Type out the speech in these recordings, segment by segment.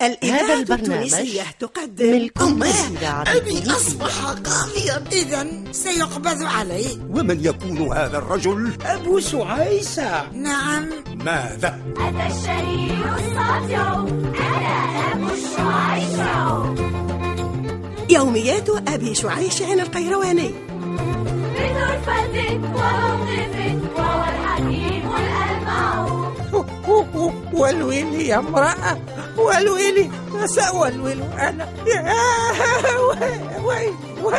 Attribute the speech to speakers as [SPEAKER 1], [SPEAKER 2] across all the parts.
[SPEAKER 1] هذا البرنامج
[SPEAKER 2] تقدم
[SPEAKER 1] ملكم
[SPEAKER 3] أبي أصبح قاضيا إذا سيقبض علي
[SPEAKER 4] ومن يكون هذا الرجل؟
[SPEAKER 3] أبو سعيسة نعم.
[SPEAKER 4] ماذا؟
[SPEAKER 5] أتى الشهير الساطع أنا أبو الشعيشع
[SPEAKER 2] يوميات أبي شعيش القيرواني.
[SPEAKER 5] بطرفة وموقف وهو الحكيم
[SPEAKER 3] والويلي يا امرأة والويلي سأولول أنا. يا وي وي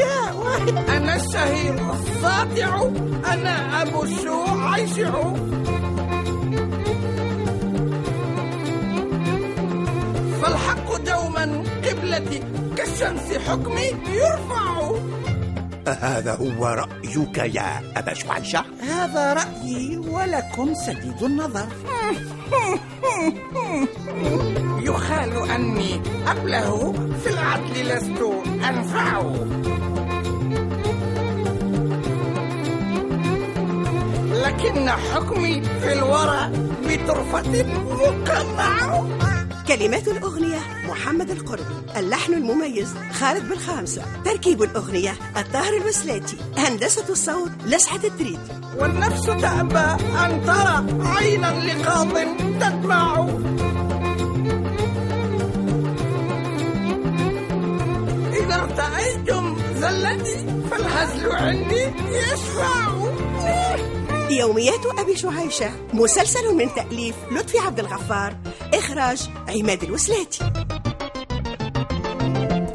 [SPEAKER 3] يا وي. أنا الشهير الساطع أنا أبو الشعيشع. فالحق دوما قبلتي كالشمس حكمي يرفع.
[SPEAKER 4] هذا هو رأيك يا أبا شعيشع
[SPEAKER 3] هذا رأيي ولكم سديد النظر. يخال أني أبله في العدل لست أنفع. لكن حكمي في الورى بطرفة مقمع
[SPEAKER 2] كلمات الأغنية محمد القربي اللحن المميز خالد بالخامسة تركيب الأغنية الطاهر الوسلاتي هندسة الصوت لسعة التريد
[SPEAKER 3] والنفس تأبى أن ترى عينا لقاض تدمع. إذا ارتأيتم زلتي فالهزل عندي يشفع.
[SPEAKER 2] يوميات أبي شعيشة مسلسل من تأليف لطفي عبد الغفار إخراج عماد الوسلاتي.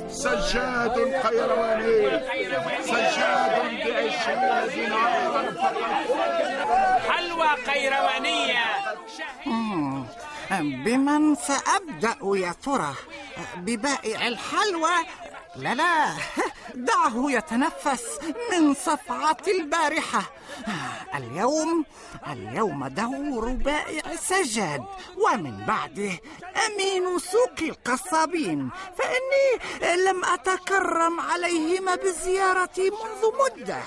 [SPEAKER 6] سجاد القيرواني سجاد دينارا
[SPEAKER 7] حلوى قيروانية.
[SPEAKER 3] بمن سأبدأ يا ترى؟ ببائع الحلوى لا لا دعه يتنفس من صفعة البارحة. اليوم اليوم دور بائع سجاد ومن بعده أمين سوق القصابين. فإني لم أتكرم عليهما بالزيارة منذ مدة.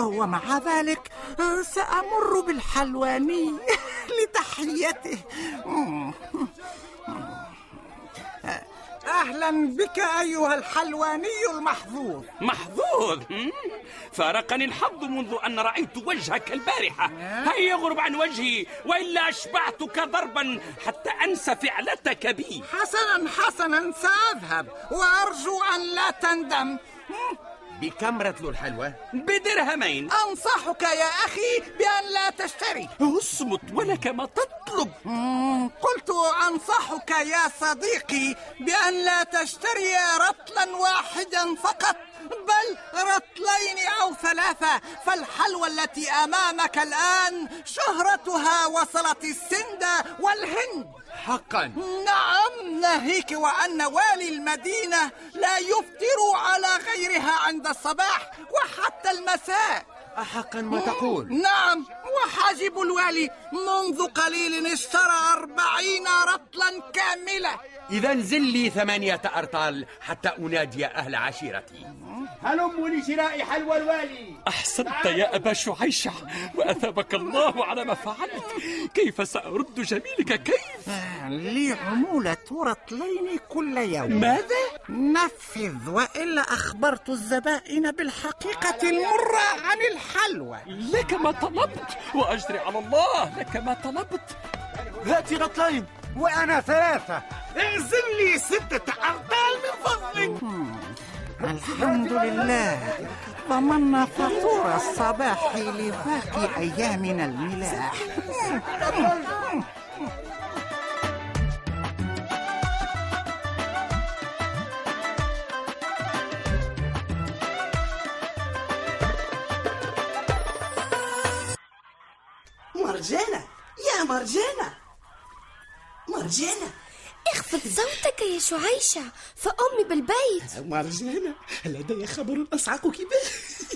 [SPEAKER 3] ومع ذلك سأمر بالحلواني لتحيته. أهلا بك أيها الحلواني المحظوظ.
[SPEAKER 7] محظوظ؟ فارقني الحظ منذ أن رأيت وجهك البارحة. هيا يغرب عن وجهي وإلا أشبعتك ضربا حتى أنسى فعلتك بي.
[SPEAKER 3] حسنا حسنا سأذهب وأرجو أن لا تندم.
[SPEAKER 8] بكم رتل الحلوى؟
[SPEAKER 7] بدرهمين.
[SPEAKER 3] أنصحك يا أخي بأن لا تشتري.
[SPEAKER 7] أصمت ولك ما تطلب.
[SPEAKER 3] قلت أنصحك يا صديقي بأن لا تشتري رطلا واحدا فقط بل رطلين أو ثلاثة فالحلوى التي أمامك الآن شهرتها وصلت السند والهند.
[SPEAKER 8] حقا.
[SPEAKER 3] نعم ناهيك وأن والي المدينة لا يفطر على غيرها عند الصباح وحتى المساء.
[SPEAKER 8] أحقا ما تقول؟
[SPEAKER 3] نعم وحاجب الوالي منذ قليل اشترى أربعين رطلا كاملة.
[SPEAKER 8] إذا انزل لي ثمانية أرطال حتى أنادي أهل عشيرتي. هلموا لشراء حلوى الوالي.
[SPEAKER 7] أحسنت يا أبا شعيشة وأثابك الله على ما فعلت. كيف سأرد جميلك؟ كيف؟
[SPEAKER 3] لي عمولة رطلين كل يوم.
[SPEAKER 7] ماذا؟
[SPEAKER 3] نفذ وإلا أخبرت الزبائن بالحقيقة المرة عن الحلوى.
[SPEAKER 7] لك ما طلبت وأجري على الله لك ما طلبت.
[SPEAKER 4] هاتي رطلين وأنا ثلاثة.
[SPEAKER 6] اعزم لي ستة أرطال من فضلك.
[SPEAKER 3] الحمد لله ضمنا فطور الصباح لباقي أيامنا الملاح.
[SPEAKER 9] شعيشة فأمي بالبيت.
[SPEAKER 10] مرجانة لدي خبر أصعقك به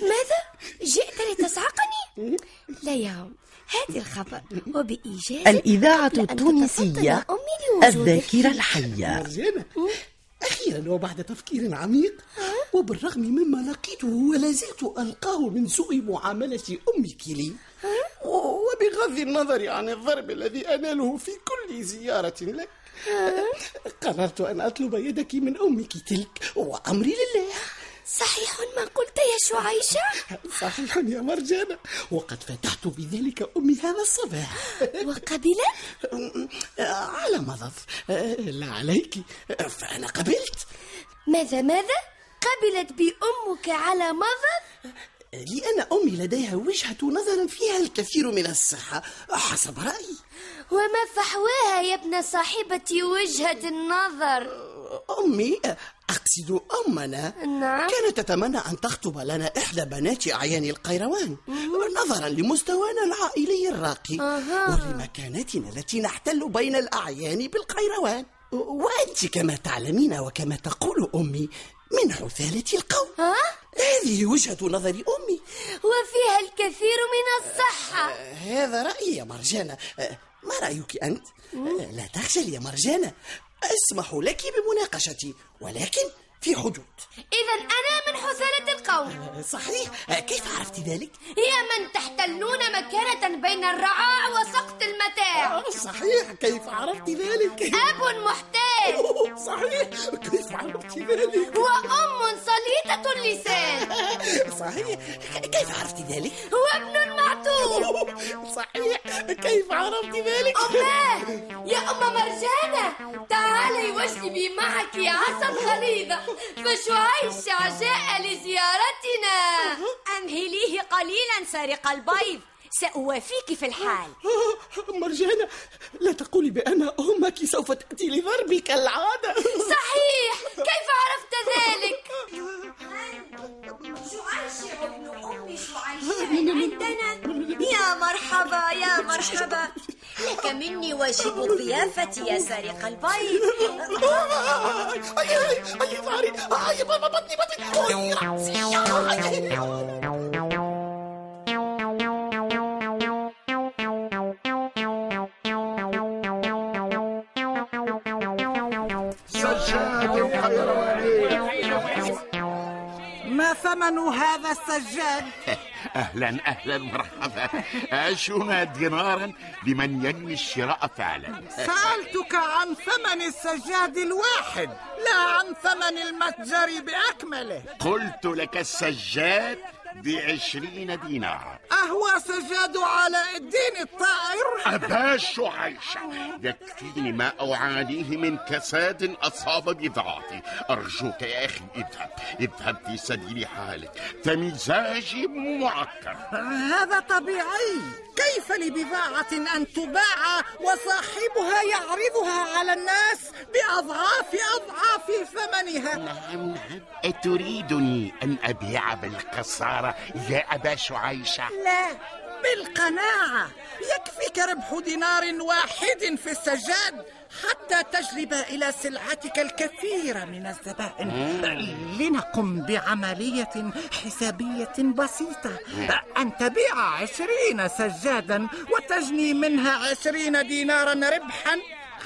[SPEAKER 9] ماذا؟ جئت لتصعقني؟ لا يا هاتي الخبر. وبإيجاز
[SPEAKER 1] الإذاعة التونسية. الذاكرة الحية.
[SPEAKER 10] مرجانة أخيرا وبعد تفكير عميق وبالرغم مما لقيته ولا زلت ألقاه من سوء معاملة أمك لي وبغض النظر عن الضرب الذي أناله في كل زيارة لك قررت أن أطلب يدك من أمك تلك وأمري لله.
[SPEAKER 9] صحيح ما قلت يا شعيشة؟
[SPEAKER 10] صحيح يا مرجانة وقد فتحت بذلك أمي هذا الصباح.
[SPEAKER 9] وقبلت؟
[SPEAKER 10] على مضض. لا عليك فأنا قبلت.
[SPEAKER 9] ماذا ماذا؟ قبلت بأمك على مضض؟
[SPEAKER 10] لأن أمي لديها وجهة نظر فيها الكثير من الصحة حسب رأيي.
[SPEAKER 9] وما فحواها يا ابن صاحبة وجهة النظر؟
[SPEAKER 10] أمي أقصد أمنا.
[SPEAKER 9] نعم.
[SPEAKER 10] كانت تتمنى أن تخطب لنا إحدى بنات أعيان القيروان نظرا لمستوانا العائلي الراقي
[SPEAKER 9] أها.
[SPEAKER 10] ولمكانتنا التي نحتل بين الأعيان بالقيروان. وأنت كما تعلمين وكما تقول أمي من حثالة القوم.
[SPEAKER 9] ها؟
[SPEAKER 10] هذه وجهة نظر أمي.
[SPEAKER 9] وفيها الكثير من الصحة.
[SPEAKER 10] هذا رأيي يا مرجانة. ما رأيك أنت؟ لا تخجل يا مرجانة. أسمح لك بمناقشتي ولكن في حدود.
[SPEAKER 9] إذا أنا من حثالة القوم.
[SPEAKER 10] صحيح. كيف عرفت ذلك؟
[SPEAKER 9] يا من تحتلون مكانة بين الرعاع وسقط المتاع.
[SPEAKER 10] صحيح. كيف عرفت ذلك؟
[SPEAKER 9] أب محتاج
[SPEAKER 10] صحيح. كيف عرفت ذلك؟
[SPEAKER 9] وأم صليطة اللسان.
[SPEAKER 10] صحيح. كيف عرفت ذلك؟
[SPEAKER 9] وابن معتوه
[SPEAKER 10] صحيح. كيف عرفت ذلك؟
[SPEAKER 9] أماه يا أم مرجانة. تعالي واجلبي معك عصا غليظة فشعيشة جاء لزيارتنا.
[SPEAKER 5] أمهليه قليلا سارق البيض. سأوافيك في الحال.
[SPEAKER 10] مرجانة لا تقولي بأن أمك سوف تأتي لضربي كالعادة
[SPEAKER 9] صحيح كيف عرفت ذلك؟
[SPEAKER 5] شعيشة ابن أم شعيشة عندنا يا مرحبا يا مرحبا. لك مني واجب الضيافة يا سارق البيض
[SPEAKER 10] أي أي أي ظهري أي بطني بطني.
[SPEAKER 3] ما ثمن هذا السجاد؟
[SPEAKER 6] أهلا أهلا مرحبا. عشرون دينارا لمن ينوي الشراء فعلا.
[SPEAKER 3] سألتك عن ثمن السجاد الواحد لا عن ثمن المتجر بأكمله.
[SPEAKER 6] قلت لك السجاد بعشرين دينارا
[SPEAKER 3] أهو سجاد علاء الدين الطائر؟
[SPEAKER 6] أبا شعيشة يكفيني ما أعانيه من كساد أصاب بضاعتي أرجوك يا أخي اذهب. اذهب في سبيل حالك. فمزاجي معكر
[SPEAKER 3] هذا طبيعي. كيف لبضاعة أن تباع وصاحبها يعرضها على الناس بأضعاف أضعاف ثمنها؟
[SPEAKER 6] نعم نعم. أتريدني أن أبيع بالقصارى؟ يا أبا شعيشة.
[SPEAKER 3] لا بالقناعة. يكفيك ربح دينار واحد في السجاد حتى تجلب إلى سلعتك الكثير من الزبائن. لنقم بعملية حسابية بسيطة. أن تبيع عشرين سجادا وتجني منها عشرين دينارا ربحا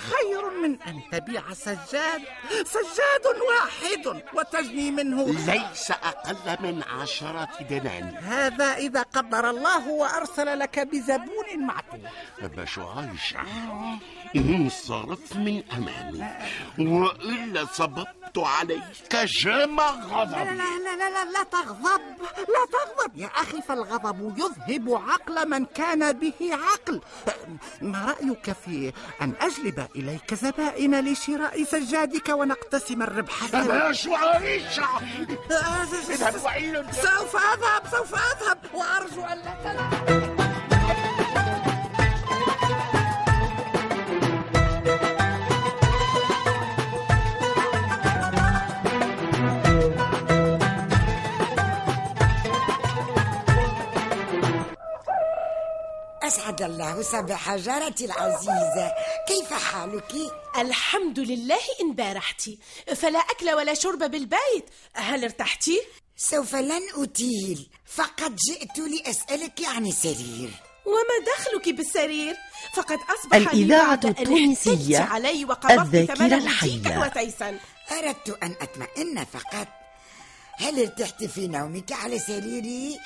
[SPEAKER 3] خير من أن تبيع سجاد. سجاد واحد وتجني منه
[SPEAKER 6] ليس أقل من عشرة دنانير.
[SPEAKER 3] هذا إذا قدر الله وأرسل لك بزبون معتوه
[SPEAKER 6] أبا انصرف من أمامي وإلا صببت عليك جمع
[SPEAKER 3] لا
[SPEAKER 6] غضبي
[SPEAKER 3] لا لا لا لا لا تغضب لا تغضب. يا أخي فالغضب يذهب عقل من كان به عقل. ما رأيك في أن أجلب إليك زبائن لشراء سجادك ونقتسم الربح؟
[SPEAKER 6] أبا شعيشة إذهب وعيل
[SPEAKER 3] سوف أذهب سوف أذهب وأرجو أن لا تلعب
[SPEAKER 11] أسعد الله صباح جارتي العزيزة كيف حالك؟
[SPEAKER 12] الحمد لله إن بارحتي فلا أكل ولا شرب بالبيت هل ارتحتي؟
[SPEAKER 11] سوف لن أطيل فقط جئت لأسألك عن سرير
[SPEAKER 12] وما دخلك بالسرير؟ فقد أصبح
[SPEAKER 1] الإذاعة التونسية
[SPEAKER 12] علي وقبضت
[SPEAKER 1] الذاكرة الحية.
[SPEAKER 12] وتيسا
[SPEAKER 11] أردت أن أطمئن فقط هل ارتحت في نومك على سريري؟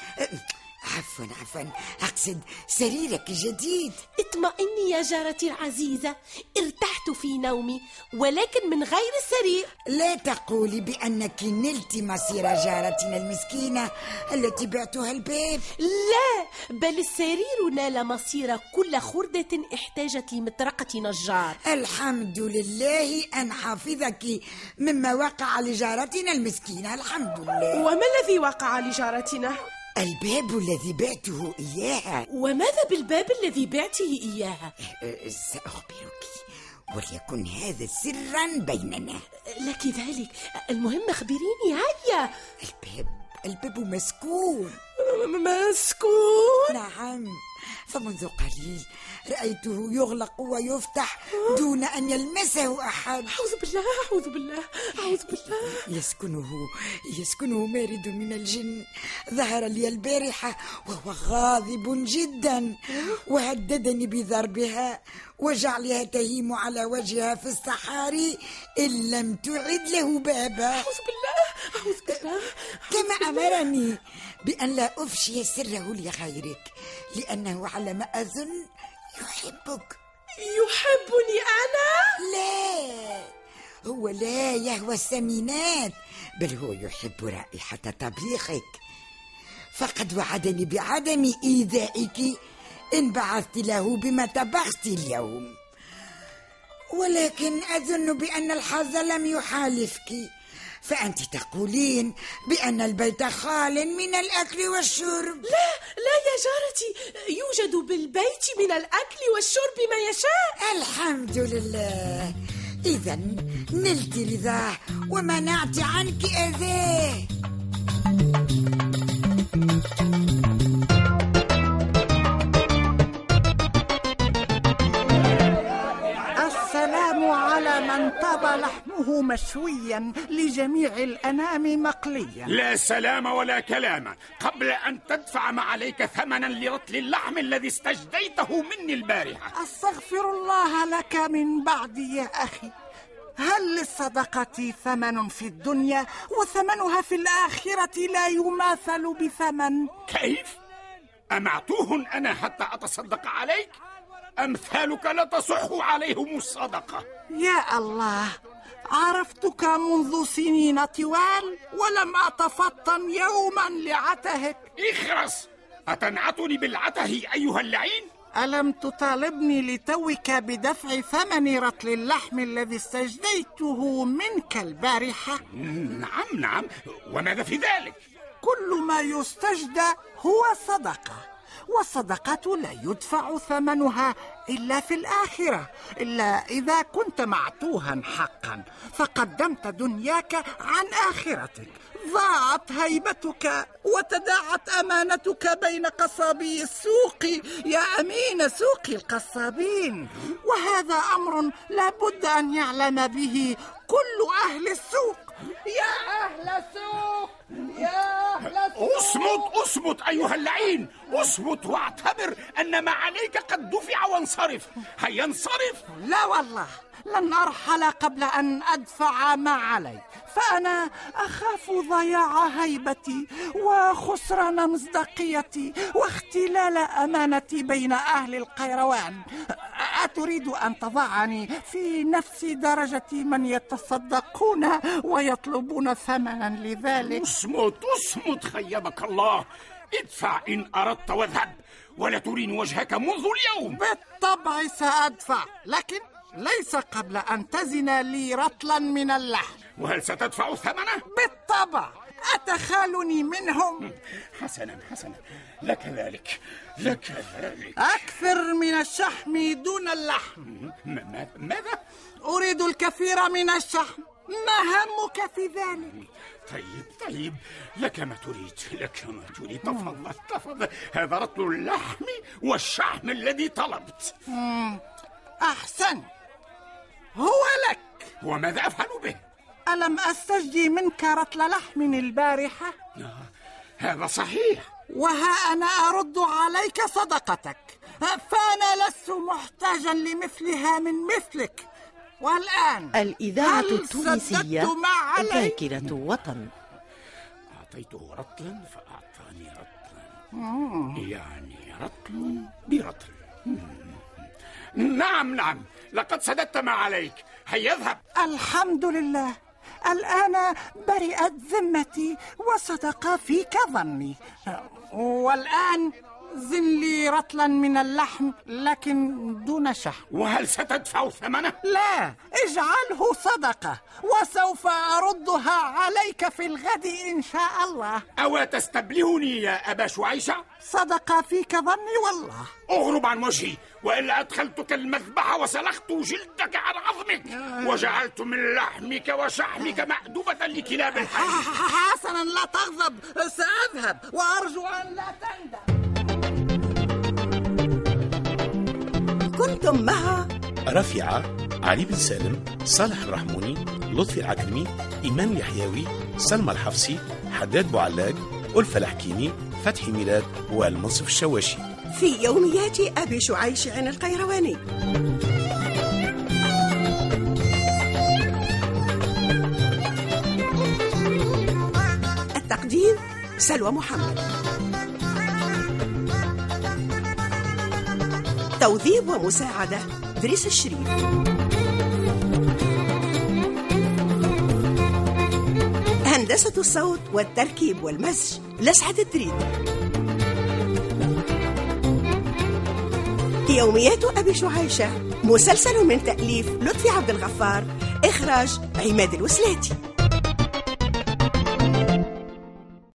[SPEAKER 11] عفوا عفوا. أقصد سريرك الجديد.
[SPEAKER 12] اطمئني يا جارتي العزيزة ارتحت في نومي ولكن من غير السرير.
[SPEAKER 11] لا تقولي بأنك نلت مصير جارتنا المسكينة التي بعتها الباب
[SPEAKER 12] لا بل السرير نال مصير كل خردة احتاجت لمطرقة نجار.
[SPEAKER 11] الحمد لله أن حافظك مما وقع لجارتنا المسكينة. الحمد لله.
[SPEAKER 12] وما الذي وقع لجارتنا؟
[SPEAKER 11] الباب الذي بعته إياها.
[SPEAKER 12] وماذا بالباب الذي بعته إياها؟
[SPEAKER 11] أه، سأخبرك. وليكن هذا سرا بيننا.
[SPEAKER 12] لك ذلك. المهم اخبريني هيا.
[SPEAKER 11] الباب الباب مسكون.
[SPEAKER 12] مسكون.
[SPEAKER 11] نعم. فمنذ قليل رأيته يغلق ويفتح دون أن يلمسه أحد.
[SPEAKER 12] أعوذ بالله أعوذ بالله أعوذ بالله.
[SPEAKER 11] يسكنه يسكنه مارد من الجن. ظهر لي البارحة وهو غاضب جدا. وهددني بضربها وجعلها تهيم على وجهها في الصحاري إن لم تعد له بابا.
[SPEAKER 12] أعوذ بالله أعوذ بالله.
[SPEAKER 11] كما أمرني بأن لا أفشي سره لغيرك لأنه على ما أظن يحبك.
[SPEAKER 12] يحبني أنا؟
[SPEAKER 11] لا هو لا يهوى السمينات. بل هو يحب رائحة طبيخك. فقد وعدني بعدم إيذائك إن بعثت له بما طبخت اليوم. ولكن أظن بأن الحظ لم يحالفك. فأنت تقولين بأن البيت خال من الأكل والشرب.
[SPEAKER 12] لا لا يا جارتي. يوجد بالبيت من الأكل والشرب ما يشاء.
[SPEAKER 11] الحمد لله. إذا نلت رضاه ومنعت عنك أذاه
[SPEAKER 3] طاب لحمه مشويا لجميع الأنام مقليا.
[SPEAKER 7] لا سلام ولا كلام. قبل أن تدفع ما عليك ثمنا لرطل اللحم الذي استجديته مني البارحة.
[SPEAKER 3] أستغفر الله لك من بعدي يا أخي. هل للصدقة ثمن في الدنيا وثمنها في الآخرة لا يماثل بثمن؟
[SPEAKER 7] كيف؟ أمعتوه أنا حتى أتصدق عليك؟ أمثالك لا تصح عليهم الصدقة
[SPEAKER 3] يا الله عرفتك منذ سنين طوال ولم أتفطن يوما لعتهك
[SPEAKER 7] إخرس أتنعتني بالعته أيها اللعين؟
[SPEAKER 3] ألم تطالبني لتوك بدفع ثمن رطل اللحم الذي استجديته منك البارحة؟
[SPEAKER 7] نعم نعم وماذا في ذلك؟
[SPEAKER 3] كل ما يستجدى هو صدقة والصدقة لا يدفع ثمنها إلا في الآخرة إلا إذا كنت معتوها حقا. فقدمت دنياك عن آخرتك. ضاعت هيبتك وتداعت أمانتك بين قصابي السوق. يا أمين سوق القصابين. وهذا أمر لا بد أن يعلم به كل أهل السوق. يا أهل السوق! يا أهل السوق!
[SPEAKER 7] أصمت أصمت أيها اللعين! اصمت وأعتبر أن ما عليك قد دفع وانصرف. هيا انصرف.
[SPEAKER 3] لا والله لن أرحل قبل أن أدفع ما علي. فأنا أخاف ضياع هيبتي وخسران مصداقيتي واختلال أمانتي بين أهل القيروان. أتريد أن تضعني في نفس درجة من يتصدقون ويطلبون ثمنا لذلك؟
[SPEAKER 7] اصمت اصمت خيبك الله. ادفع إن أردت واذهب ولا تريني وجهك منذ اليوم.
[SPEAKER 3] بالطبع سأدفع لكن ليس قبل أن تزن لي رطلا من اللحم.
[SPEAKER 7] وهل ستدفع ثمنه؟
[SPEAKER 3] بالطبع أتخالني منهم؟
[SPEAKER 7] حسنا حسنا. لك ذلك لك ذلك.
[SPEAKER 3] أكثر من الشحم دون اللحم.
[SPEAKER 7] ماذا؟
[SPEAKER 3] أريد الكثير من الشحم ما همك في ذلك؟
[SPEAKER 7] طيب طيب لك ما تريد لك ما تريد. تفضل تفضل. هذا رطل اللحم والشحم الذي طلبت.
[SPEAKER 3] أحسن. هو لك.
[SPEAKER 7] وماذا أفعل به؟
[SPEAKER 3] ألم أستجدي منك رطل لحم البارحة؟
[SPEAKER 7] آه، هذا صحيح.
[SPEAKER 3] وها أنا أرد عليك صدقتك. فأنا لست محتاجا لمثلها من مثلك. والآن
[SPEAKER 1] الإذاعة التونسية
[SPEAKER 3] سددت ما علي؟
[SPEAKER 1] ذاكرة وطن.
[SPEAKER 7] أعطيته رطلا فأعطاني رطلا. يعني رطل برطل. نعم نعم. لقد سددت ما عليك. هيا اذهب.
[SPEAKER 3] الحمد لله. الآن برئت ذمتي وصدق فيك ظني. والآن زن لي رطلا من اللحم لكن دون شحم
[SPEAKER 7] وهل ستدفع ثمنه؟
[SPEAKER 3] لا اجعله صدقة وسوف أردها عليك في الغد إن شاء الله.
[SPEAKER 7] أو تستبلهني يا أبا شعيشة؟
[SPEAKER 3] صدق فيك ظني والله.
[SPEAKER 7] أغرب عن وجهي وإلا أدخلتك المذبح وسلخت جلدك عن عظمك. وجعلت من لحمك وشحمك مأدبة لكلاب الحي.
[SPEAKER 3] حسنا لا تغضب سأذهب وأرجو أن لا تندم
[SPEAKER 2] كنتم مع
[SPEAKER 13] رفيعة علي بن سالم صالح الرحموني لطفي العكرمي إيمان اليحيوي سلمى الحفصي حداد بوعلاق ألفة الحكيمي فتحي ميلاد والمنصف الشواشي.
[SPEAKER 2] في يوميات أبي شعيش عن القيرواني. التقديم سلوى محمد. توظيف ومساعدة. دريس الشريف. هندسة الصوت والتركيب والمزج لسعة التريد يوميات أبي شعيشة مسلسل من تأليف لطفي عبد الغفار إخراج عماد الوسلاتي.